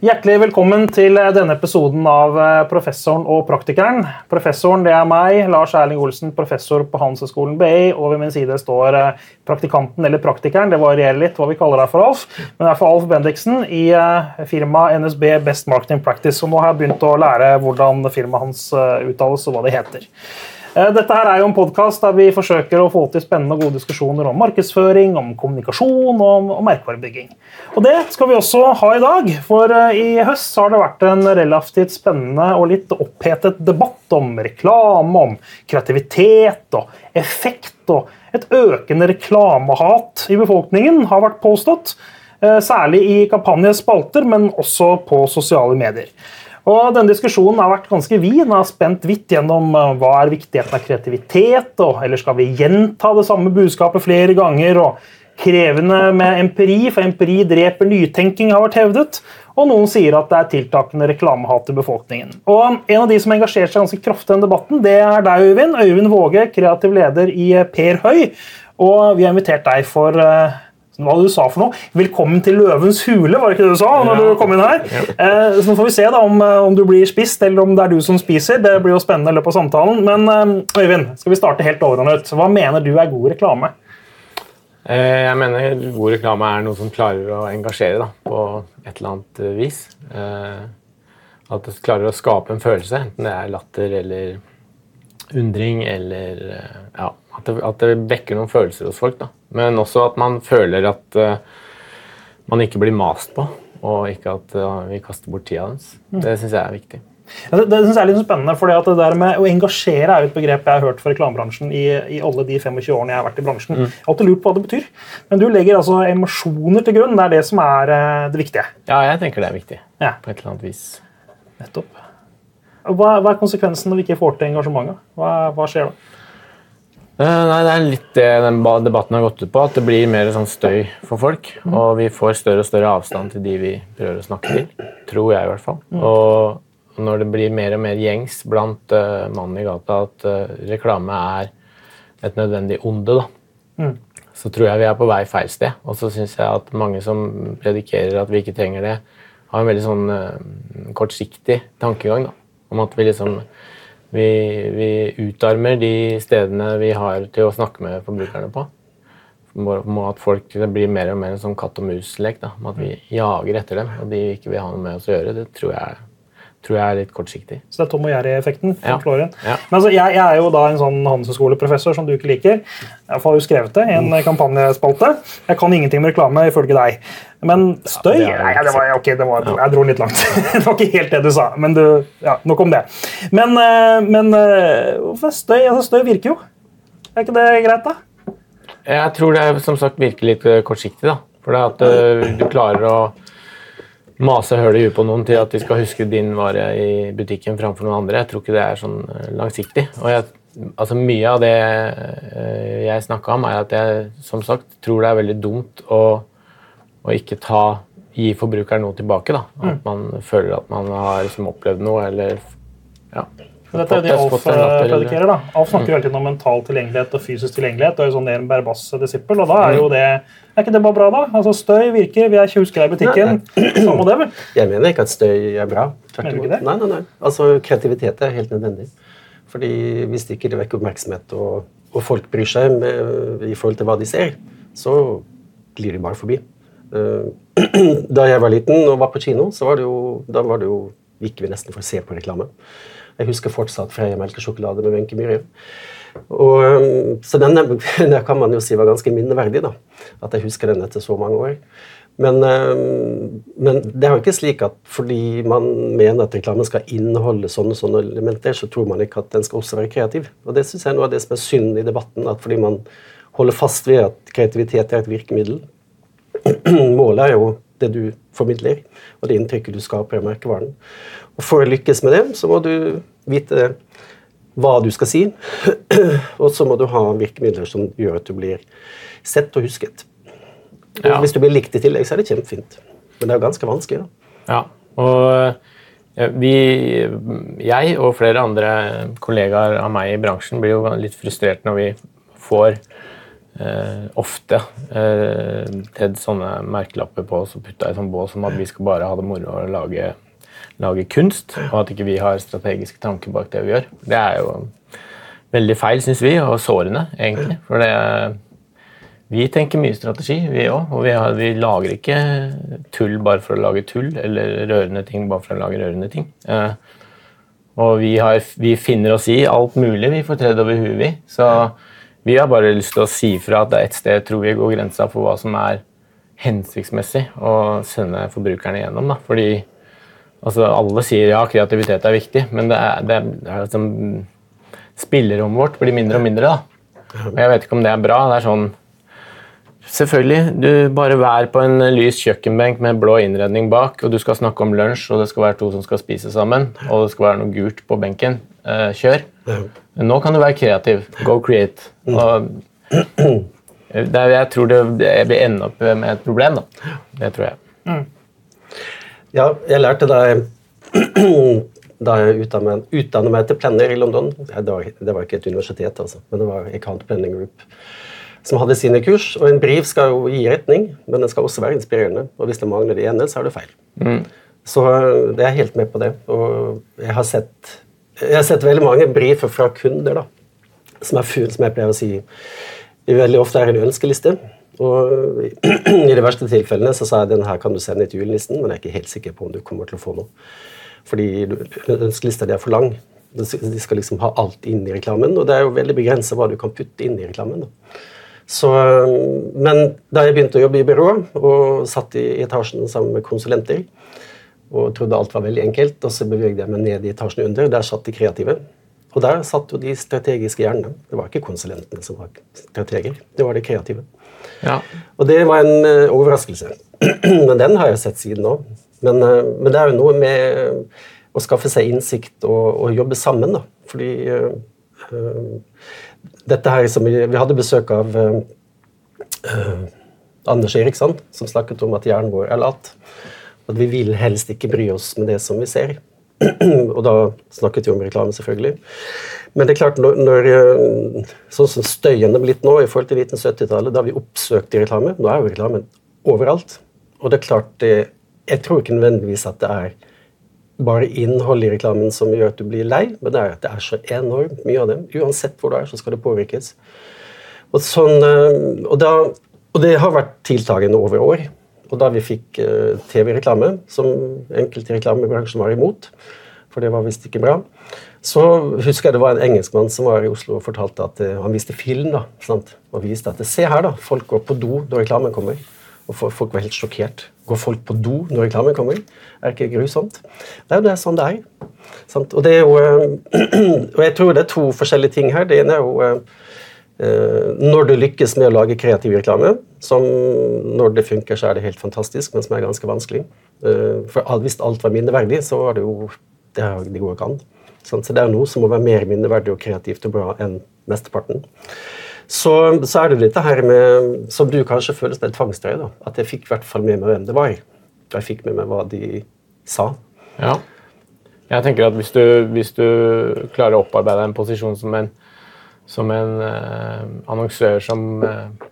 Hjertelig velkommen til denne episoden av eh, Professoren og praktikeren. Professoren det er meg, Lars Erling Olsen, professor på Handelshøyskolen BI. Og ved min side står eh, praktikanten eller praktikeren, det varierer litt hva vi kaller deg for, Alf. Men det er for Alf Bendiksen i eh, firmaet NSB Best Marketing Practice. Og nå har jeg begynt å lære hvordan firmaet hans uttales og hva det heter. Eh, dette her er jo en podkast der vi forsøker å få til spennende og gode diskusjoner om markedsføring, om kommunikasjon og om merkevarebygging. Og Det skal vi også ha i dag, for eh, i høst har det vært en relativt spennende og litt opphetet debatt om reklame, om kreativitet og effekt. og Et økende reklamehat i befolkningen har vært påstått, eh, særlig i kampanjespalter, men også på sosiale medier. Og denne Diskusjonen har vært ganske vid. Den har spent vidt gjennom eh, hva er viktigheten av kreativitet, og, eller skal vi gjenta det samme budskapet flere ganger? og Krevende med empiri, for empiri dreper nytenking, har vært hevdet. Og noen sier at det er tiltakende reklamehat i befolkningen. Og En av de som engasjerer seg ganske kraftig i den debatten, det er deg, Øyvind. Øyvind Våge, kreativ leder i Per Høy. Og vi har invitert deg for uh, hva du sa for noe. 'Velkommen til løvens hule', var det ikke det du sa? når du kom inn her? Eh, så Nå får vi se da om, eh, om, du blir spist, eller om det er du som spiser. Det blir jo spennende i løpet av samtalen. Men eh, Øyvind, skal vi starte helt overordnet. Hva mener du er god reklame? Eh, jeg mener god reklame er noe som klarer å engasjere da, på et eller annet vis. Eh, at det klarer å skape en følelse, enten det er latter eller undring eller ja, at det, at det vekker noen følelser hos folk. da. Men også at man føler at uh, man ikke blir mast på, og ikke at uh, vi kaster bort tida hans. Mm. Det syns jeg er viktig. Ja, det, det synes jeg er litt spennende, fordi at det der med Å engasjere er jo et begrep jeg har hørt for reklamebransjen i, i alle de 25 årene jeg har vært i bransjen. Mm. Jeg har alltid lurt på hva det betyr. Men du legger altså emosjoner til grunn. Det er det som er uh, det viktige. Ja, jeg tenker det er viktig. Ja. På et eller annet vis. Nettopp. Hva, hva, er konsekvensen når vi ikke får til engasjementet? Hva, hva skjer da? Eh, nei, Det er litt det den debatten har gått ut på, at det blir mer sånn støy for folk. Mm. Og vi får større og større avstand til de vi prøver å snakke til. Tror jeg, i hvert fall. Mm. Og når det blir mer og mer gjengs blant uh, mannen i gata at uh, reklame er et nødvendig onde, da, mm. så tror jeg vi er på vei feil sted. Og så syns jeg at mange som predikerer at vi ikke trenger det, har en veldig sånn uh, kortsiktig tankegang da, om at vi liksom vi, vi, utarmer de stedene vi har til å snakke med forbrukerne på. Må at folk blir mer og mer en sånn katt og mus-lek. At vi jager etter dem, og de ikke vil ha noe med oss å gjøre. Det tror jeg tror jeg er litt kortsiktig. Så det er Tom og Jerry-effekten? Ja. ja. Men altså, jeg, jeg, er jo da en sånn handelshøyskoleprofessor som du ikke liker. Jeg har jo skrevet det i en kampanjespalte. Jeg kan ingenting med reklame, ifølge deg. Men støy ja, det Nei, det var, okay, det var, jeg dro den litt langt. det var ikke helt det du sa. Men du, ja, nok om det. Men, eh, men eh, støy, altså, støy virker jo. Er ikke det greit, da? Jeg tror det som sagt virker litt eh, kortsiktig. da. For det at du klarer å mase høl i huet på noen til at de skal huske din vare i butikken framfor noen andre. Jeg tror ikke det er sånn eh, langsiktig. Og jeg, altså Mye av det eh, jeg snakka om, er at jeg som sagt tror det er veldig dumt å, å ikke ta, gi forbrukeren noe tilbake. da. At mm. man føler at man har liksom opplevd noe, eller ja. Dette er det Alf eh, predikerer. da. Alf snakker jo hele tiden om mental tilgjengelighet og fysisk tilgjengelighet. og er jo sånn en berbass disippel, og da Er jo det, er ikke det bare bra, da? Altså Støy virker, vi er husker i butikken. Må det vel? Jeg mener ikke at støy er bra. Mener du ikke det? Nei, nei, nei. Altså, Kreativitet er helt nødvendig. Fordi Hvis det ikke vekker oppmerksomhet, og, og, folk bryr seg med, i forhold til hva de ser, så glir de bare forbi. Uh, da jeg var liten og var på kino, så var det jo, da var det jo, gikk vi nesten for å se på reklame. Jeg husker fortsatt Freia melkesjokolade med Wenche Myhre. Og, så denne, denne, kan man jo si var ganske minneverdig, da. At jeg husker den etter så mange år. Men, um, men, det er jo ikke slik at fordi man mener at reklamen skal inneholde sånne, sånne elementer, så tror man ikke at den skal også være kreativ. Og det syns jeg er noe av det som er synd i debatten. at fordi man holder fast ved at kreativitet er et virkemiddel Målet er jo det du formidler, og det inntrykket du skaper av merkevaren. Og For å lykkes med det, så må du vite hva du skal si, og så må du ha virkemidler som gjør at du blir sett og husket. Ja. Hvis du blir likt i tillegg, så er det kjempefint. Men det er jo ganske vanskelig. da. Ja, og vi, jeg og flere andre kollegaer av meg i bransjen blir jo litt frustrert når vi får eh, ofte eh, tedd sånne merkelapper på oss og putta i sånn bås om at vi skal bare ha det moro og lage, lage kunst, og at ikke vi har strategiske tanker bak det vi gjør. Det er jo veldig feil, syns vi, og sårende, egentlig. For det, vi tenker mye strategi, vi òg. Og vi, har, vi, lager ikke tull bare for å lage tull, eller rørende ting bare for å lage rørende ting. Eh, og vi, har, vi, finner oss i alt mulig vi får tredd over huet, vi. Så vi har bare lyst til å si fra at det er et sted tror vi går grensa for hva som er hensiktsmessig å sende forbrukerne gjennom. Da. Fordi altså, alle sier ja, kreativitet er viktig, men det er, det er, det er liksom, spillerommet vårt blir mindre og mindre. da. Og jeg vet ikke om det er bra. det er sånn Selvfølgelig. Du bare vær på en lys kjøkkenbenk med blå innredning bak, og du skal snakke om lunsj, og det skal være to som skal spise sammen, og det skal være noe gult på benken. Eh, kjør. Nå kan du være kreativ. Go create. Og det, jeg tror det, det vil ende opp med et problem. Da. Det tror jeg. Mm. Ja, jeg lærte da jeg, da jeg utdannet meg til planner i London Det var, det var ikke et universitet, altså, men det var Account Planning Group som hadde sine kurs. Og en brief skal jo gi retning, men den skal også være inspirerende. Og hvis det mangler det ene, så er det feil. Mm. Så det er helt med på det. Og jeg har sett jeg har sett veldig mange briefer fra kunder da, som er full, som jeg pleier å si veldig ofte er en ønskeliste. Og I de verste tilfellene så sa jeg den her kan du sende til julenissen, men jeg er ikke helt sikker på om du kommer til å få noe. Fordi ønskelista er for lang. De skal liksom ha alt inn i reklamen, og det er jo veldig begrensa hva du kan putte inn i reklamen. Da. Så, men da jeg begynte å jobbe i byrå og satt i etasjen sammen med konsulenter, og trodde alt var veldig enkelt. Og så beveget jeg meg ned i etasjen under. Der satt de kreative. Og der satt jo de strategiske hjernene. Det var ikke konsulentene som var strateger, det var de kreative. Ja. Og det var en uh, overraskelse. men den har jeg sett siden òg. Men, uh, men, det er jo noe med å skaffe seg innsikt og, og jobbe sammen, da. Fordi uh, dette her som vi, vi hadde besøk av Anders Eriksson, som snakket om at hjernen vår er lat. At vi vil helst ikke bry oss med det som vi ser. og da snakket vi om reklame, selvfølgelig. Men det er klart, når, når eh, sånn som støyen er blitt nå i forhold til 1970-tallet, da vi oppsøkte reklame Nå er jo reklamen overalt. Og det er klart, jeg tror ikke nødvendigvis at det er bare innholdet i reklamen som gjør at du blir lei, men det er at det er så enormt mye av det. Uansett hvor du er, så skal det påvirkes. Og, sånn, eh, og, da, og det har vært tiltagende over år. Og da vi fikk uh, TV-reklame, som enkelte reklamebransjen var imot, for det var visst ikke bra, så husker jeg det var en engelskmann som var i Oslo og fortalte at uh, han viste film. da, sant? Og viste at se her, da, folk går på do når reklamen kommer. Og folk var helt sjokkert. Går folk på do når reklamen kommer? Er ikke grusomt? Det er jo det sånn det er. Sant? Og, det er jo, uh, og jeg tror det er to forskjellige ting her. Det ene er jo Eh, når du lykkes med å lage kreativ reklame, som når det funker, så er det helt fantastisk, men som er ganske vanskelig. Eh, for hvis alt var minneverdig, så var det jo Det, det går ikke an. Så det er noe som må være mer minneverdig og kreativt og bra enn mesteparten. Så, så er det dette her med, som du kanskje føler som en tvangstrøye, da. At jeg fikk i hvert fall med meg hvem det var. Og jeg fikk med meg hva de sa. Ja. Jeg tenker at hvis du, hvis du klarer å opparbeide en posisjon som en som en eh, annonsør som eh,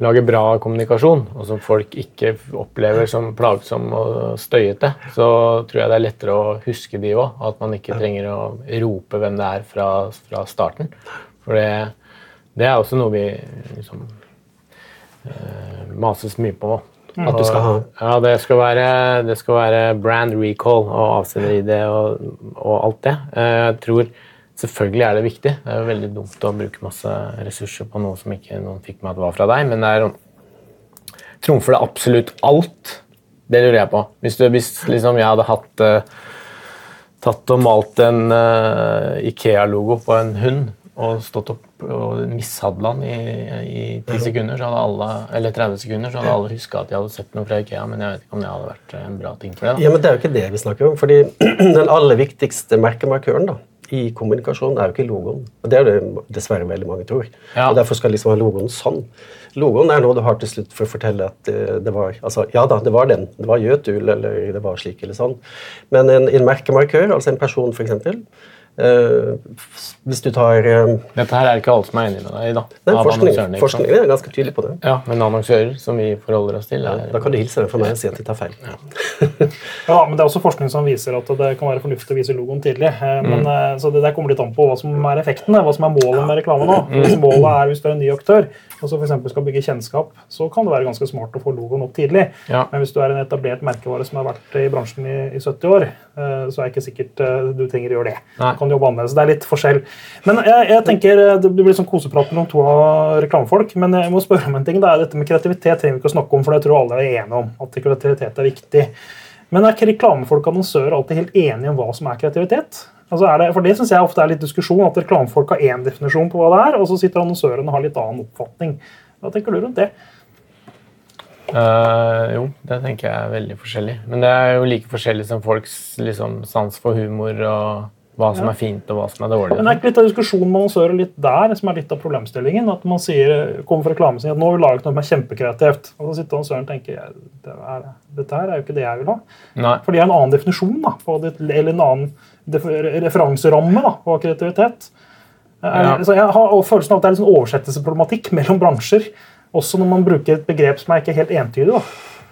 lager bra kommunikasjon, og som folk ikke opplever som plagsom og støyete, så tror jeg det er lettere å huske de òg. At man ikke trenger å rope hvem det er fra, fra starten. For det, det, er også noe vi liksom eh, mases mye på. At du skal ha? Ja, det skal være, det skal være brand recall og avsender-ID og, og, alt det. Eh, jeg tror Selvfølgelig er det viktig. Det er jo veldig dumt å bruke masse ressurser på noe som ikke noen fikk med at var fra deg, men det er Trumfer det absolutt alt? Det lurer jeg på. Hvis, du, hvis liksom jeg hadde hatt uh, tatt og malt en uh, Ikea-logo på en hund og stått opp og mishandla den i, i 10 sekunder, alle, eller 30 sekunder, så hadde alle huska at de hadde sett noe fra Ikea, men jeg vet ikke om det hadde vært en bra ting for det. Da. Ja, men Det er jo ikke det vi snakker om. fordi Den aller viktigste merkemarkøren da, i kommunikasjon er jo ikke logoen. Og Det er det dessverre veldig mange tror. Ja. Og Derfor skal liksom ha logoen sånn. Logoen er noe du har til slutt for å fortelle at eh, det var altså, Ja da, det var den. Det var Jøtul, eller det var slik eller sånn. Men en, en merkemarkør, altså en person f.eks., Eh, hvis du tar eh, Dette her er ikke alle som er enig med deg i. da. Nei, forskning, forskningen er ganske tydelig på det. Ja, Men annonsører, som vi forholder oss til, er Da kan du hilse dem fra meg og si at de tar feil. Ja, men Det er også forskning som viser at det kan være fornuftig å vise logoen tidlig. Eh, Men, mm. så Det der kommer litt an på hva som er effekten, hva som er målet med reklame nå. Hvis målet er hvis du er en ny aktør og så eksempel skal bygge kjennskap, så kan det være ganske smart å få logoen opp tidlig. Ja. Men hvis du er en etablert merkevare som har vært i bransjen i, i 70 år, eh, så er det ikke sikkert eh, du trenger å gjøre det. Nei. Du kan jobbe annerledes. Det er litt forskjell. Men jeg, jeg tenker eh, Det blir sånn koseprat mellom to av reklamefolk, men jeg må spørre om en ting. Det er dette med kreativitet trenger vi ikke å snakke om, for det tror alle er enige om. at kreativitet er viktig. Men er ikke reklamefolk og annonsører alltid helt enige om hva som er kreativitet? Altså det, for Det synes jeg ofte er litt diskusjon, at reklamefolk har én definisjon på hva det er, og så sitter annonsørene og har litt annen oppfatning. Hva tenker du rundt det? Uh, jo, det tenker jeg er veldig forskjellig. Men det er jo like forskjellig som folks liksom, sans for humor og hva som Ja. er fint og hva som er dårlig. Men det er ikke litt av diskusjonen med annonsører litt der som er litt av problemstillingen. At man sier, kommer fra reklamen sin at nå har vi laget noe som er kjempekreativt. Og så sitter annonsøren og tenker det er, dette her er jo ikke det jeg vil ha. Nei. For de har en annen definisjon, da, på det, eller en annen referanseramme da, på aktivitet. Er- Ja. Så jeg har følelsen av at det er en sånn oversettelsesproblematikk mellom bransjer. Også når man bruker et begrep som er ikke helt entydig. da.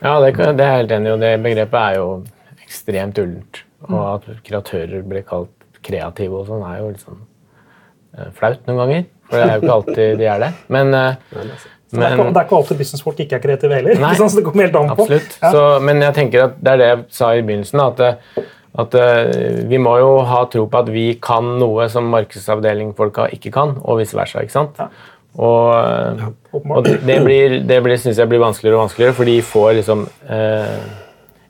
Ja, det, det er jeg helt enig i, og det begrepet er jo ekstremt ullent. Og at kreatører blir kalt kreative og sånn, er jo litt sånn uh, flaut noen ganger. For det er jo ikke alltid de er det. Men, uh, Så det, er ikke, men det er ikke alltid businessfolk ikke er kreative heller. Nei, så det kommer helt an på. Absolutt. Ja. Så, men jeg tenker at det er det jeg sa i begynnelsen. At, eh, at uh, vi må jo ha tro på at vi kan noe som markedsavdelingfolka ikke kan, og vice versa. ikke sant? Ja. Og, og det, det, blir, det blir, synes jeg blir vanskeligere og vanskeligere, for de får liksom eh,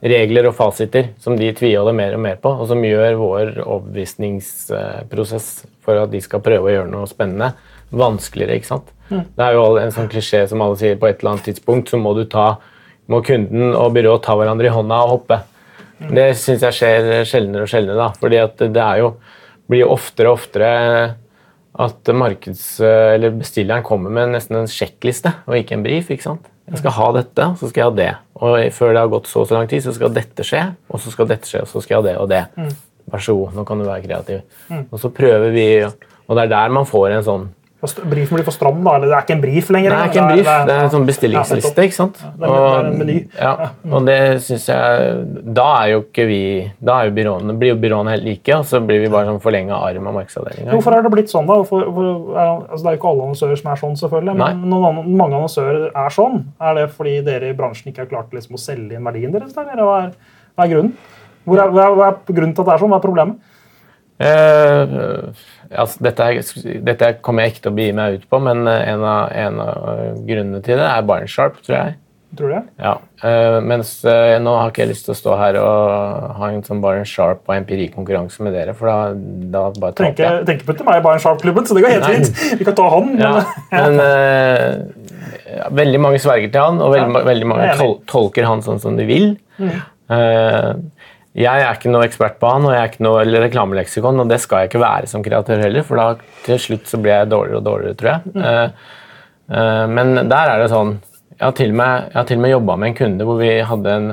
regler og fasiter som de tviholder mer og mer på, og som gjør vår overbevisningsprosess for at de skal prøve å gjøre noe spennende, vanskeligere. ikke sant? Det er jo en sånn klisjé som alle sier, på et eller annet tidspunkt så må du ta, må kunden og byrået ta hverandre i hånda og hoppe. Det syns jeg skjer sjeldnere og sjeldnere, da, fordi at det er jo, blir oftere og oftere at markeds, eller bestilleren kommer med nesten en sjekkliste og ikke en brief. ikke sant? Jeg skal ha dette, så skal jeg ha det. Og før det har gått så og så lang tid, så skal dette skje, og så skal dette skje, og så skal jeg ha det og det. Vær så god, nå kan du være kreativ. Og så prøver vi, og det er der man får en sånn Brifen blir for stram, da. Eller det er ikke en brief lenger. det er ikke en brief, det er en sånn bestillingsliste. Ikke sant? det er- det er en meny. ja, og det synes jeg Da er jo ikke vi Da er jo byråene, blir jo byråene helt like, og så blir vi bare sånn forlenga arm av markedsavdelinga. Hvorfor er det blitt sånn, da? Hvor, er, altså, det er jo ikke alle annonsører som er sånn, selvfølgelig, men noen, mange annonsører er sånn. Er det fordi dere i bransjen ikke har klart liksom, å selge inn verdien deres? Eller hva er, hva er grunnen? Hvor er, er, hva er grunnen til at det er sånn? Hva er problemet? Eh, altså, dette, er, dette kommer jeg ikke til å begi meg ut på, men eh, en av, en av grunnene til det er Barn Sharp, tror jeg. Tror du det? Ja, eh, mens eh, Nå har ikke jeg lyst til å stå her og ha en sånn Barn Sharp og empirikonkurranse med dere, for da, da bare taper jeg. tenker ikke til meg i Bayern Sharp-klubben, så det går helt fint. Vi kan ta han. Men, Ja, men eh, ja, veldig mange sverger til han, og veldig, veldig mange tol tolker han sånn som de vil. Eh, jeg er ikke noe ekspert på han, og jeg er ikke noe reklameleksikon, og det skal jeg ikke være som kreatør heller, for da til slutt så blir jeg dårligere og dårligere, tror jeg. Mm. Uh, uh, men der er det sånn Jeg har til og med, til og med jobba med en kunde hvor vi hadde en,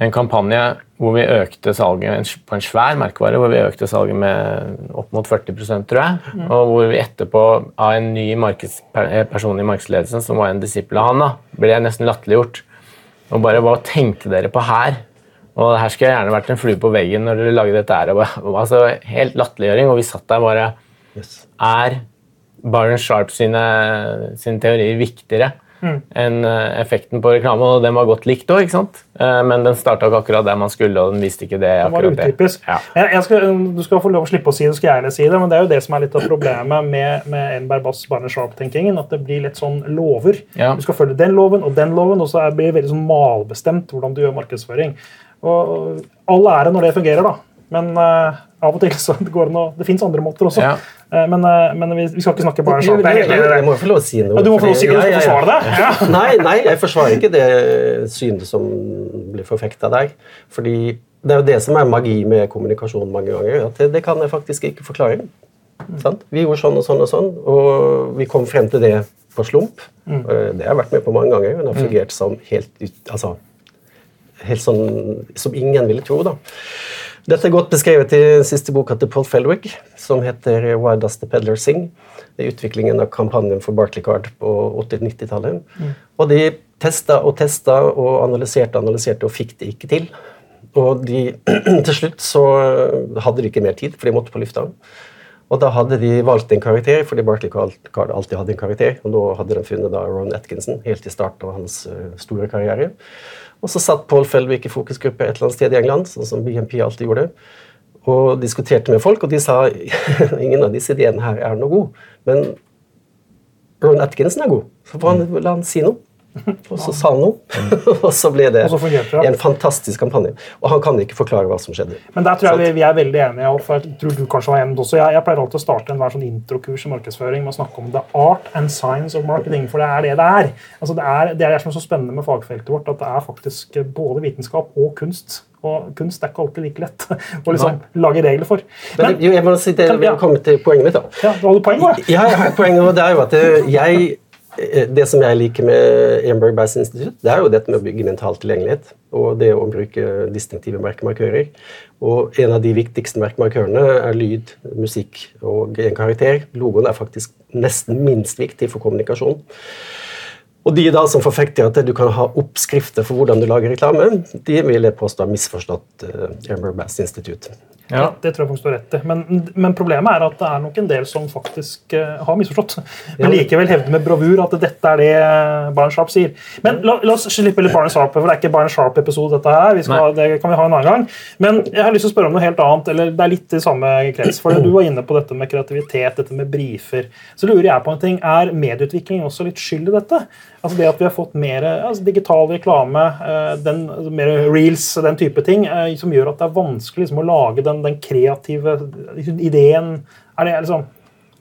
en kampanje hvor vi økte salget på en svær merkevare hvor vi økte salget med opp mot 40 tror jeg. Og hvor vi etterpå, av en ny markeds, person i markedsledelsen, som var en disippel av han, da, ble jeg nesten latterliggjort. Og bare hva tenkte dere på her? Og her skulle jeg gjerne vært en flue på veggen når dere lagde dette her. Bare, altså, helt latterliggjøring, og vi satt der bare Yes. Er Byron Sharp sine, sine teorier viktigere enn eh, effekten på reklame? Og den var godt likt òg, ikke sant? Eh, men den starta ikke akkurat der man skulle, og den visste ikke det. Det var akkurat det. utypisk. Ja. Skal, du skal få lov å slippe å si det, skal jeg gjerne si det, men det er jo det som er litt av problemet med, med Enberg Bass Byron Sharp-tenkingen. At det blir litt sånn lover. Ja. Du skal følge den loven og den loven, og så er- blir det veldig sånn malbestemt hvordan du gjør markedsføring. Og all ære når det fungerer, da. Men uh, av og til så går det noe Det fins andre måter også. Ja. Uh, men, uh, men vi, vi skal ikke snakke bare sånn. Jeg jeg, jeg må jo få lov å si noe. Ja, du må få lov å si noe, du skal ja, ja, ja. forsvare det. Ja. Nei, nei, jeg forsvarer ikke det synet som blir forfekta der. Fordi det er jo det som er magi med kommunikasjon mange ganger. at Det, det kan jeg faktisk ikke forklare. Sant? Vi gjorde sånn og sånn og sånn, og vi kom frem til det på slump. Eh, Det har jeg vært med på mange ganger, men det har fungert som helt ut, altså, helt sånn som ingen ville tro. da. Dette er godt beskrevet i den siste boka til Paul Felwig, som heter Why Does the Peddler Sing? Det er utviklingen av kampanjen for Barclaycard på 80-90-tallet. Mm. Og de testa og testa og analyserte og analyserte og fikk det ikke til. Og de, til slutt så hadde de ikke mer tid, for de måtte på lufta. Og da hadde de valgt en karakter, fordi Barclaycard alltid hadde en karakter. Og nå hadde de funnet da Ron Atkinson helt i starten av hans eh, store karriere. Og så satt Paul Felwick i fokusgruppe et eller annet sted i England, sånn som BNP alltid gjorde, og diskuterte med folk, og de sa ingen av disse ideene her er noe god, men Ron Atkinson er god, så får han, la han si noe. Og så sa han noe, og så ble det en fantastisk kampanje. Og han kan ikke forklare hva som skjedde. Men der tror jeg vi, vi er veldig enige. for Jeg tror du kanskje var enig også. Jeg, jeg pleier alltid å starte enhver sånn introkurs i markedsføring med å snakke om the art and science of marketing, for det er det det er. Altså det, er det er det som er så spennende med fagfeltet vårt, at det er faktisk både vitenskap og kunst. Og kunst er ikke alltid like lett å liksom lage regler for. Men, Men jo, jeg må si det, vi har kommet til poenget mitt. da. Ja, du hadde poeng, da. Ja, jeg har poenget, poeng, og det er jo at jeg Eh, det som jeg liker med Emberg Bass Institute, det er jo dette med å bygge mental tilgjengelighet. Og det å bruke distinktive merkemarkører. Og en av de viktigste merkemarkørene er lyd, musikk og en karakter. Logoen er faktisk nesten minst viktig for kommunikasjon. Og de da som forfekter at du kan ha oppskrifter for hvordan du lager reklame, de vil jeg påstå har misforstått uh, Amber Bass Institute. Ja. Det tror jeg faktisk du har rett i. Men, men, problemet er at det er nok en del som faktisk uh, har misforstått. Men likevel hevder med bravur at dette er det Barn Sharp sier. Men la, la oss slippe litt Barn Sharp, for det er ikke Barn Sharp-episode, dette her. Skal, det kan vi ha en annen gang. Men jeg har lyst til å spørre om noe helt annet. eller Det er litt i samme krets. for Du var inne på dette med kreativitet, dette med brifer. Så lurer jeg på en ting. Er medieutvikling også litt skyld i dette? Altså det at vi har fått mer altså digital reklame, eh, den, mer reels, den type ting, eh, som gjør at det er vanskelig liksom, å lage den, den, kreative ideen. Er det liksom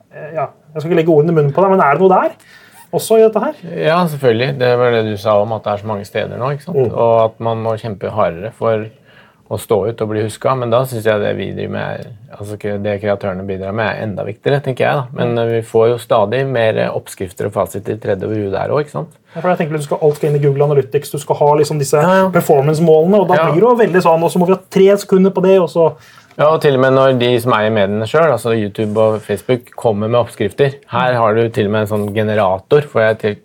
eh, ja, Jeg skal ikke legge ordene i munnen på deg, men er det noe der? Også i dette her? Ja, selvfølgelig. Det var det du sa om at det er så mange steder nå. ikke sant? Mm. Og at man må kjempe hardere for å stå ut og bli huska. Men da syns jeg det vi driver med, altså det kreatørene bidrar med, er enda viktigere. tenker jeg da. Men mm. vi får jo stadig mer oppskrifter og fasiter tredje over huet der òg. Ja, for jeg tenker du skal Alt skal inn i Google Analytics, du skal ha liksom disse ja, ja. performance-målene. og Da blir det jo veldig sånn, og så må vi ha tre sekunder på det. og så... Ja, og til og med når de som eier mediene sjøl, altså YouTube og Facebook, kommer med oppskrifter. Her har du til og med en sånn generator. for jeg,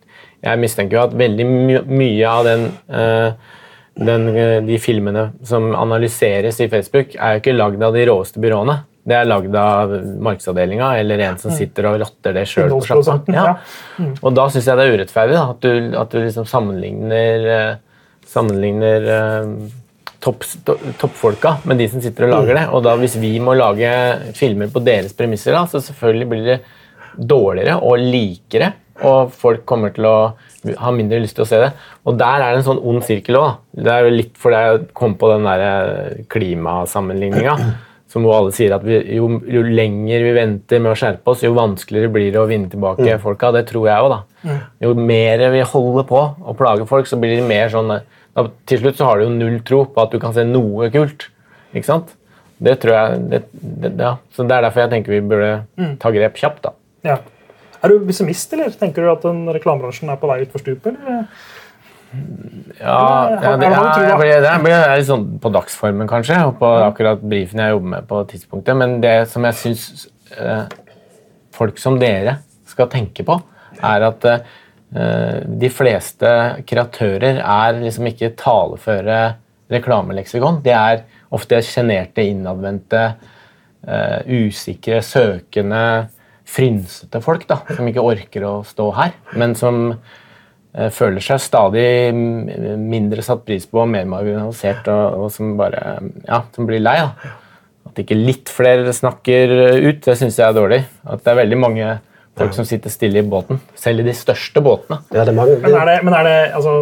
jeg mistenker jo at veldig my mye av den uh, den, eh, de filmene som analyseres i Facebook, er jo ikke lagd av de råeste byråene. Det er lagd av markedsavdelinga eller en som mm. sitter og rotter det sjøl på sjappa. Ja. Mm. Og da syns jeg det er urettferdig da, at du, at du liksom sammenligner, eh, sammenligner uh, topp, toppfolka med de som sitter og lager mm. det. Og da hvis vi må lage filmer på deres premisser, da, så selvfølgelig blir det dårligere og likere, og folk kommer til å har mindre lyst til å se det. Og der er det en sånn ond sirkel òg. Det er jo litt fordi jeg kom på den der eh, klimasammenligninga. Som jo alle sier at vi, jo, jo, lenger vi venter med å skjerpe oss, jo vanskeligere blir det å vinne tilbake mm. folka. Det tror jeg òg, da. Mm. Jo mer vi holder på å plage folk, så blir det mer sånn da, Til slutt så har du jo null tro på at du kan se noe kult. Ikke sant? Det tror jeg det, det, ja. Så det er derfor jeg tenker vi burde mm. ta grep kjapt, da. Ja. Er du pessimist, eller tenker du at den reklamebransjen er på vei utfor stupet? Ja, ja, det, er, det blir litt sånn på dagsformen, kanskje, og på akkurat brifen jeg jobber med på tidspunktet. Men det som jeg syns eh, folk som dere skal tenke på, er at eh, de fleste kreatører er liksom ikke taleføre reklameleksikon. De er ofte sjenerte, innadvendte, eh, usikre, søkende frynsete folk da, som ikke orker å stå her, men som uh, føler seg stadig mindre satt pris på og mer marginalisert, og, og som bare ja, som blir lei. da. At ikke litt flere snakker ut, det syns jeg er dårlig. At det er veldig mange folk som sitter stille i båten, selv i de største båtene. Ja, det er mange. Men er det, men er det altså,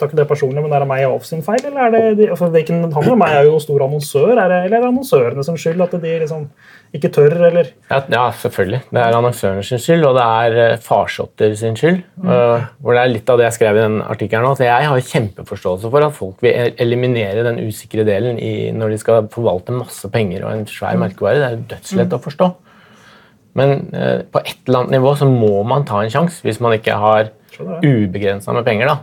Takk det personlig, men er det meg og Off sin feil? eller er det, de, altså, det ikke, Han og meg er jo stor annonsør, er det, eller er det annonsørene som skyld at de liksom ikke tør, eller? Ja, ja, selvfølgelig. Det er annonsørene sin skyld, og det er uh, farsotter sin skyld. Mm. Uh, hvor det er litt av det jeg skrev i den artikkelen. at Jeg har kjempeforståelse for at folk vil eliminere den usikre delen i, når de skal forvalte masse penger og en svær mm. merkevare. Det er jo dødslett mm. å forstå. Men eh, på et eller annet nivå så må man ta en sjanse hvis man ikke har ubegrensa med penger. da.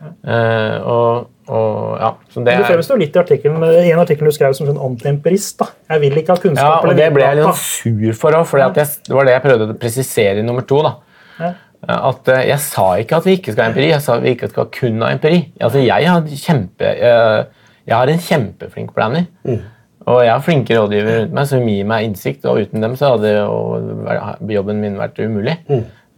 Eh, og, og ja, så det Du er, fremstår litt i artikkelen, i en artikkel du skrev som sånn antiempirist. da. Jeg vil ikke ha kunnskap. ja, og det ble jeg litt sånn sur for òg, for det var det jeg prøvde å presisere i nummer to. da. Ja. At eh, Jeg sa ikke at vi ikke skal ha empiri, jeg sa at vi ikke skal kun ha empiri. Altså, jeg, har kjempe, eh, jeg har en kjempeflink planner. Og jeg har flinke rådgivere rundt meg som gir meg innsikt, og uten dem så hadde jo jobben min vært umulig.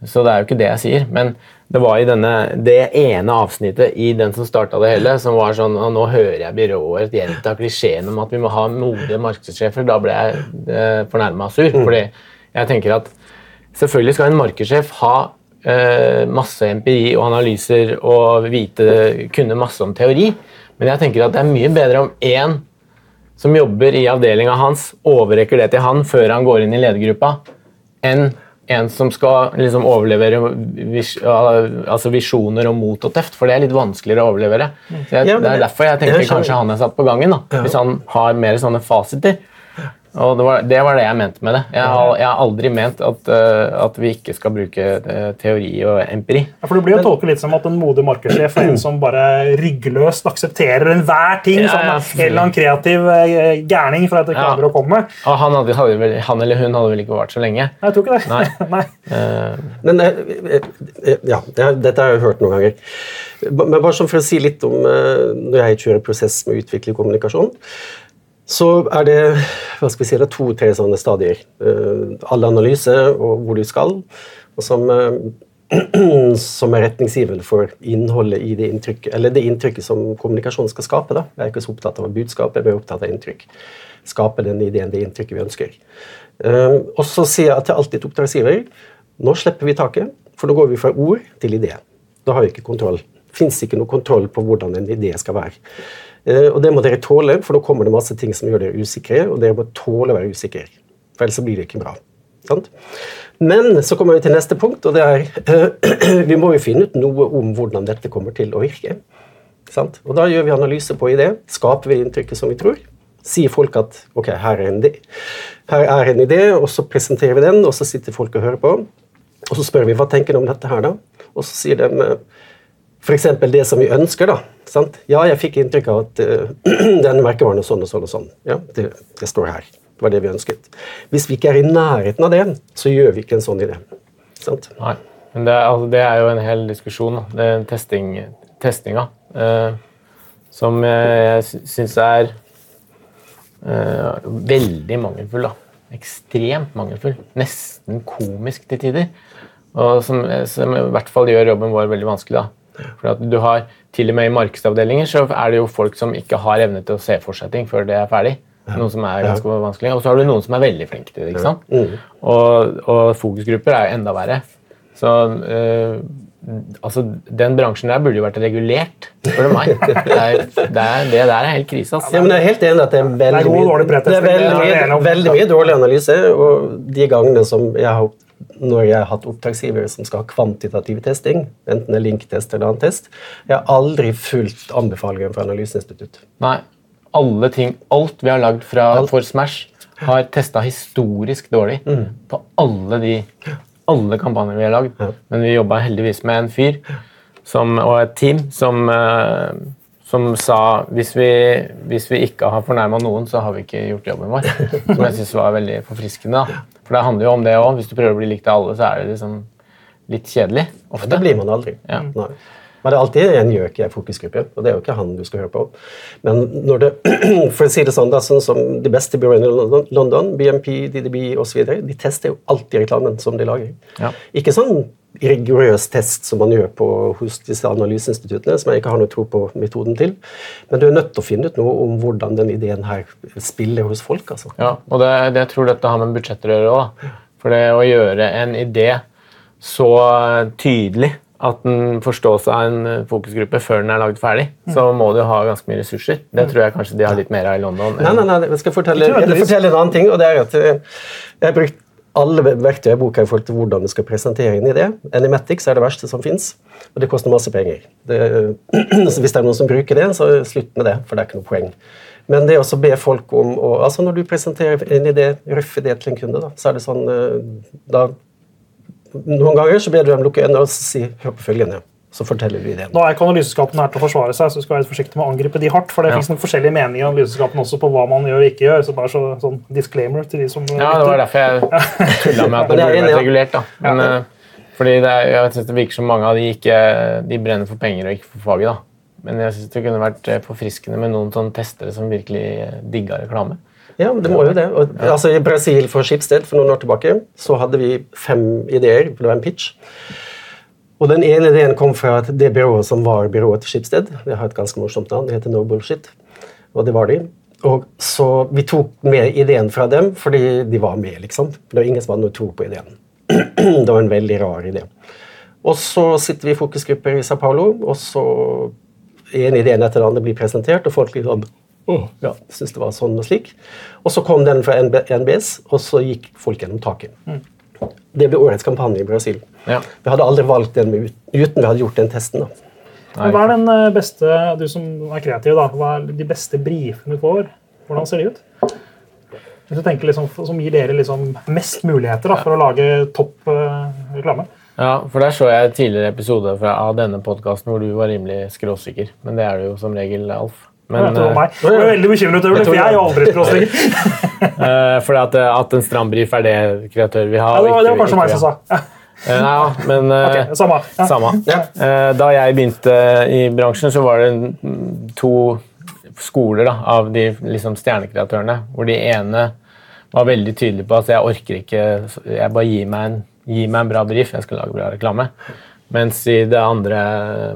Så det er jo ikke det jeg sier. Men det var i denne, det ene avsnittet i den som starta det hele, som var sånn og Nå hører jeg byrået gjenta klisjeen om at vi må ha modige markedssjefer. Da ble jeg eh, fornærma sur. fordi jeg tenker at selvfølgelig skal en markedssjef ha eh, masse empiri og analyser og vite, kunne masse om teori, men jeg tenker at det er mye bedre om én som jobber i avdelinga hans, overrekker det til han før han går inn i ledergruppa, enn en som skal liksom overlevere vis, altså visjoner og mot og teft, for det er litt vanskeligere å overlevere. Så jeg, Ja, men det er derfor jeg tenker jeg kanskje han er satt på gangen, da, hvis han har mer sånne fasiter. Og det var, det var det jeg mente med det. Jeg har, jeg har aldri ment at, uh, at vi ikke skal bruke uh, teori og empiri. Ja, for Det blir jo tolket litt som at en modig markedssjef er en som bare ryggløst aksepterer enhver ting. Ja, som ja, en eller annen kreativ uh, gærning for at det Ja. klarer å komme. Og han, hadde, hadde vel, han eller hun hadde vel ikke vart så lenge. Nei, jeg tror ikke det. Nei. Nei. Men ja, det, dette har jeg hørt noen ganger. Men bare sånn for å si litt om når jeg kjører prosess med å utvikle kommunikasjon, så er det hva skal vi si, to-tre sånne stadier. All Alle analyse og hvor du skal, og som, eh, som er retningsgivende for innholdet i det inntrykket, eller det inntrykket som kommunikasjonen skal skape. Da. Jeg er ikke så opptatt av budskap, jeg er opptatt av inntrykk. Skape den ideen, det inntrykket vi ønsker. Eh, Og så sier jeg til alltid oppdragsgiver nå slipper vi taket, for da går vi fra ord til idé. Da har vi ikke kontroll. Fins ikke noe kontroll på hvordan en idé skal være. Eh, Og det må dere tåle, for da kommer det masse ting som gjør dere usikre, og dere må tåle å være usikre. For ellers blir det ikke bra. Sant? Men så kommer vi til neste punkt, og det er eh, Vi må jo finne ut noe om hvordan dette kommer til å virke. Sant? Og da gjør vi analyse på idé. Skaper vi inntrykket som vi tror. Sier folk at ok, her er en idé, her er en idé og så presenterer vi den, og så sitter folk og hører på. Og så spør vi hva tenker de om dette her, da? Og så sier de f.eks. det som vi ønsker. da, sant? Ja, jeg fikk inntrykk av at uh, denne merkevaren er sånn og sånn og sånn. Ja, det, det står her. Det var det vi ønsket. Hvis vi ikke er i nærheten av det, så gjør vi ikke en sånn idé. Sant? Nei. Men det, er- altså, det er jo en hel diskusjon, da. Det er testing, testinga. Uh, som jeg sy- syns er uh, veldig mangelfull. da. Ekstremt mangelfull. Nesten komisk til tider. Og som, som i hvert fall gjør jobben vår veldig vanskelig. da. For at du har, Til og med i markedsavdelinger så er det jo folk som ikke har evne til å se for seg ting før det er ferdig. Noe som er ganske vanskelig. Og så har du noen som er veldig flinke til det. ikke sant? Og, og fokusgrupper er jo enda verre. Så øh, altså, den bransjen der burde jo vært regulert, spør du meg. Det, er, det, er, det der er helt krise. Ja, Altså. men Jeg er helt enig at det er veldig, Det er god mye, det er veldig, om. veldig mye dårlig analyse. Og de gangene som jeg har når jeg har hatt oppdragsgivere som skal ha kvantitativ testing, enten det er linktest eller annen test, jeg har aldri fulgt anbefalingen fra Analyseinstitutt. Nei, alle ting, alt vi har lagd for Smash, har testa historisk dårlig på alle de alle kampanjer vi har lagd. Men vi jobba heldigvis med en fyr som, og et team som, eh, som sa hvis vi, hvis vi ikke har fornærma noen, så har vi ikke gjort jobben vår. Som jeg syns var veldig forfriskende. Da. For det handler jo om det òg. Hvis du prøver å bli likt av alle, så er det liksom litt kjedelig. Ofte. Det blir man aldri. Ja. Men det er alltid en gjøk i en fokusgruppe, og det er jo ikke han du skal høre på. Men når det, for å si det sånn, da, sånn som de beste byråene i London, London BMP, DDB osv., de tester jo alltid reklamen som de lager. Ja. Ikke sånn rigorøs test som man gjør på, hos disse analyseinstituttene, som jeg ikke har noe tro på metoden til. Men du er nødt til å finne ut noe om hvordan den ideen her spiller hos folk. altså. Ja, og det, det jeg tror dette har med budsjetter å gjøre òg. For det å gjøre en idé så tydelig at den forstås av en fokusgruppe før den er lagd ferdig, så må du ha ganske mye ressurser. Det tror jeg kanskje de har litt mer av i London. Nei, nei, nei, jeg skal fortelle, jeg skal fortelle en annen ting. og det er at eh, Jeg har brukt alle verktøy i boka i forhold til hvordan du skal presentere en idé. Animatics er det verste som fins, og det koster masse penger. Det, så hvis det er noen som bruker det, så slutt med det, for det er ikke noe poeng. Men det å be folk om å altså Når du presenterer en idé, røff idé til en kunde, da, så er det sånn eh, da, Noen ganger så ber du dem lukke øynene og si hør på følgende. Så forteller vi det. Nå er ikke analyseskapene her til å forsvare seg, så du skal være forsiktig med å angripe de hardt. For det Ja. nok forskjellige meninger i analyseskapene også på hva man gjør og ikke gjør. Så bare så, sånn disclaimer til de som Ja, det var derfor jeg tulla med at det burde vært regulert. da. Men, eh, fordi det, er- jeg synes det virker som mange av de ikke de brenner for penger og ikke for faget. da. Men jeg syns det kunne vært eh, forfriskende med noen sånne testere som virkelig eh, digga reklame. Ja, det må jo det. Og, altså, I Brasil for Skipsted for noen år tilbake så hadde vi fem ideer. Det var en pitch. Og Den ene ideen kom fra det byrået som var byrået til Skipsted. Det har et ganske morsomt navn. Det heter No Bullshit. Og det var de. Og så Vi tok med ideen fra dem fordi de var med. liksom. Det var ingen som hadde noe tro på ideen. det var en veldig rar idé. Og så sitter vi i fokusgrupper i Sao Paulo, og så en idé etter den andre blir presentert, og folk liksom Åh, ja, syns det var sånn og slik. Og så kom den fra NBS, og så gikk folk gjennom taket. Det ble årets kampanje i Brasil. Ja. Vi hadde aldri valgt den uten vi hadde gjort den testen. da. Hva er den eh, beste, du som er kreativ, da, hva er de beste brifene du får? Hvordan ser de ut? Hvis du tenker liksom, Som gir dere liksom mest muligheter da, for å lage topp uh, reklame? Ja, for der så jeg tidligere episode fra, av denne podkasten hvor du var rimelig skråsikker. Men det er du jo som regel, Alf. Men, jeg tror eh, meg. Jeg er veldig bekymret over det, for jeg er jo aldri skråsikker. eh, fordi at, eh, at en stram brief er det kreatør vi har. Ja, det, var- det var kanskje meg som sa. Ja, Eh, men okay, ok, Samme. Ja. Samme. Ja. Da jeg begynte i bransjen, så var det to skoler da, av de liksom, stjernekreatørene. Hvor de ene var veldig tydelig på at jeg orker ikke Jeg bare gir meg en, gir meg en bra brief, jeg skal lage bra reklame. Mens det andre,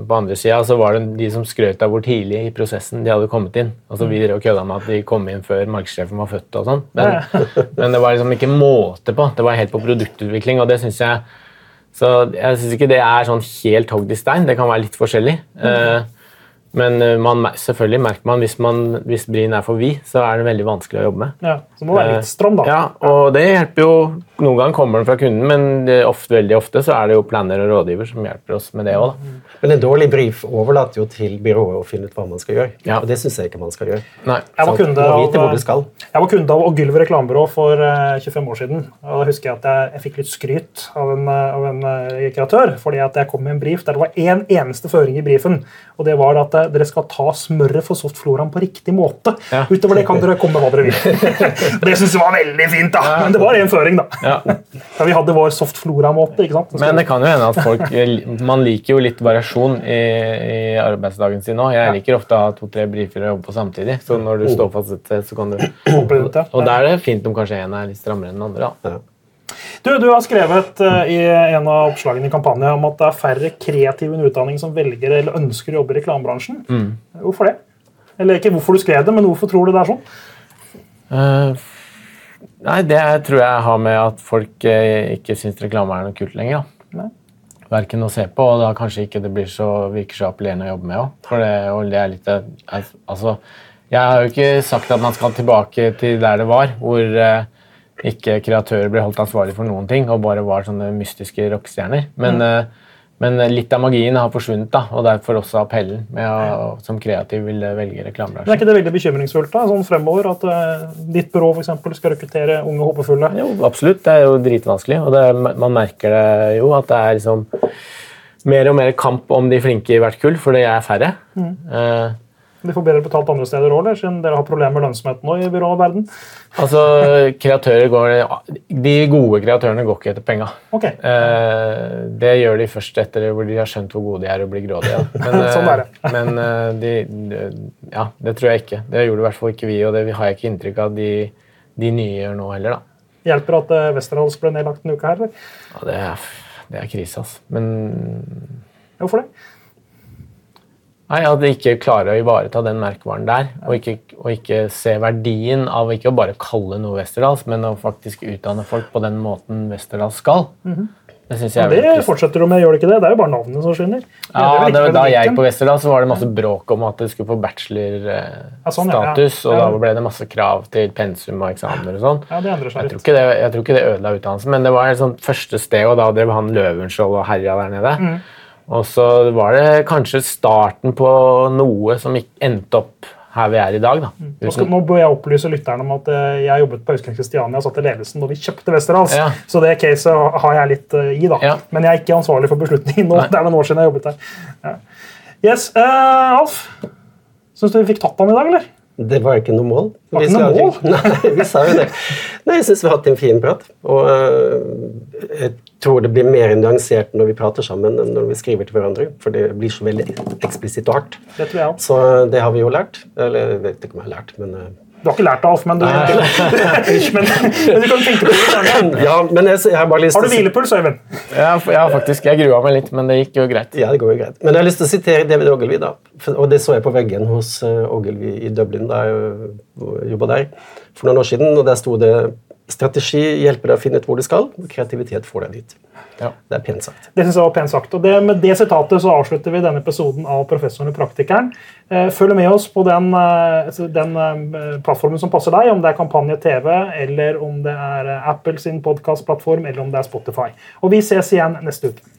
på andre sida så var det de som skrøt av hvor tidlig i prosessen de hadde kommet inn. Altså Vi drev og kødda med at de kom inn før markedssjefen var født. og sånn. Men, men det var liksom ikke måte på. Det var helt på produktutvikling, og det synes jeg så jeg syns ikke det er sånn helt hogd i stein. Det kan være litt forskjellig. Eh, men eh, man, selvfølgelig merker man hvis, man hvis brien er for vid, så er det veldig vanskelig å jobbe med. Ja, så det må være litt stram, da. Ja, og det hjelper jo Noen ganger kommer den fra kunden, men det, ofte, veldig ofte så er det jo planner og rådgiver som hjelper oss med det òg. Men en dårlig brief overlater jo til byrået å finne ut hva man skal gjøre. Ja. Og det syns jeg ikke man skal gjøre. Nei. Jeg var kunde av, jeg var kunde av Ogilvy reklamebyrå for eh, 25 år siden. og Da husker jeg at jeg, jeg fikk litt skryt av en, eh, av en eh, kreatør fordi at jeg kom med en brief der det var én en eneste føring i briefen. og Det var at eh, dere skal ta smøret for softfloraen på riktig måte. Ja. Utover det kan dere komme med hva dere vil. det syns jeg var veldig fint, da. Men det var én føring, da. Ja. Vi hadde vår softflora-måte. ikke sant? Men det kan jo hende at folk Man liker jo litt variasjon i, i arbeidsdagen sin òg. Jeg liker ofte å ha to-tre briefer å jobbe på samtidig. Så når du står fast et sted, så kan du. Og da er det fint om kanskje en er litt strammere enn den andre. da. Ja. Du, du har skrevet eh, i en av oppslagene i kampanjen om at det er færre kreative under utdanning som velger eller ønsker å jobbe i reklamebransjen. Hvorfor det? Eller ikke hvorfor du skrev det, men hvorfor tror du det er sånn? Eh, nei, det tror jeg har med at folk eh, ikke syns reklame er noe kult lenger. da. Nei. Verken å se på, og da kanskje ikke det blir så, virker så appellerende å jobbe med òg. For det, det er litt eh, Altså, jeg har jo ikke sagt at man skal tilbake til der det var, hvor eh, ikke kreatører blir holdt ansvarlig for noen ting og bare var sånne mystiske rockestjerner. Men, eh, men litt av magien har forsvunnet, da, og derfor også appellen med å som kreativ vil velge Men er ikke det veldig bekymringsfullt da, sånn fremover at uh, ditt byrå for eksempel, skal rekruttere unge håpefulle? Jo, absolutt. Det er jo dritvanskelig. Og det, man merker det jo at det er liksom mer og mer kamp om de flinke i hvert kull, for det er færre. Eh, De får bedre betalt andre steder òg, siden dere har problemer med lønnsomheten nå i byråverden? altså, kreatører går De gode kreatørene går ikke etter penga. Ok, Eh, det gjør de først etter hvor de har skjønt hvor gode de er og blir grådige. Men, eh, Sånn er det. men eh, de, Ja, det tror jeg ikke. Det gjorde i hvert fall ikke vi, og det har jeg ikke inntrykk av de, de nye gjør nå heller. da. Hjelper at eh, Westerdals ble nedlagt en uke her, eller? Ja, det, er, det er krise, altså. Men Hvorfor det? Nei, At de ikke klarer å ivareta den merkevaren der, og ikke, og ikke se verdien av ikke å bare kalle noe Westerdals, men å faktisk utdanne folk på den måten Westerdals skal. Det synes jeg ja, Det fortsetter du med, gjør det ikke det? Det er jo bare navnet som skinner. Ja, det var Da jeg gikk på Westerdals, var det masse bråk om at det skulle få bachelorstatus, Ja, sånn, ja, og da ble det masse krav til pensum og eksamener og sånn. Det Jeg jeg tror ikke det ødela utdannelsen, men det var et sånt første sted, og da drev han Løvenskiold og herja der nede. Mm. Og så var det kanskje starten på noe som endte opp her vi er i dag. da. Nå, skal, nå bør jeg opplyse lytterne om at eh, jeg jobbet på Høgskolen Kristiania og satt i ledelsen da vi kjøpte Westerdals. Ja. Så det caset har jeg litt eh, i, da. Ja. Men jeg er ikke ansvarlig for beslutningen nå. Nei. Det er noen år siden jeg jobbet der. Ja. Yes, uh, Alf. Syns du vi fikk tatt han i dag, eller? Det var ikke noe mål. Var Vi ikke noe mål? Nei, vi sa jo det. Nei, jeg syns vi har hatt en fin prat. Og uh, jeg tror det blir mer nyansert når vi prater sammen enn når vi skriver til hverandre. For det blir så veldig eksplisitt og hardt. Det tror jeg også. Så øh, det har vi jo lært. Eller jeg vet ikke om jeg har lært, men øh, Du har ikke lært det, Alf, men du, men, men du kan tenke på det. Ja, men jeg, jeg har bare lyst Har du hvilepuls, Øyvind? Ja, ja, faktisk. Jeg grua meg litt, men det gikk jo greit. Ja, det går jo greit. Men jeg har lyst til å sitere David Ogilvy, da. Og det så jeg på veggen hos uh, Ogilvy i Dublin da jeg uh, jobba der for noen år siden. Og der sto det Strategi hjelper deg å finne ut hvor du skal, og kreativitet får deg dit. Ja. Det er pent sagt. Det synes jeg var pent sagt. Og det, Med det sitatet så avslutter vi denne episoden av Professoren og praktikeren. Eh, følg med oss på den, eh, den eh, plattformen som passer deg, om det er Kampanje TV, eller om det er Apple sin podkastplattform, eller om det er Spotify. Og vi ses igjen neste uke.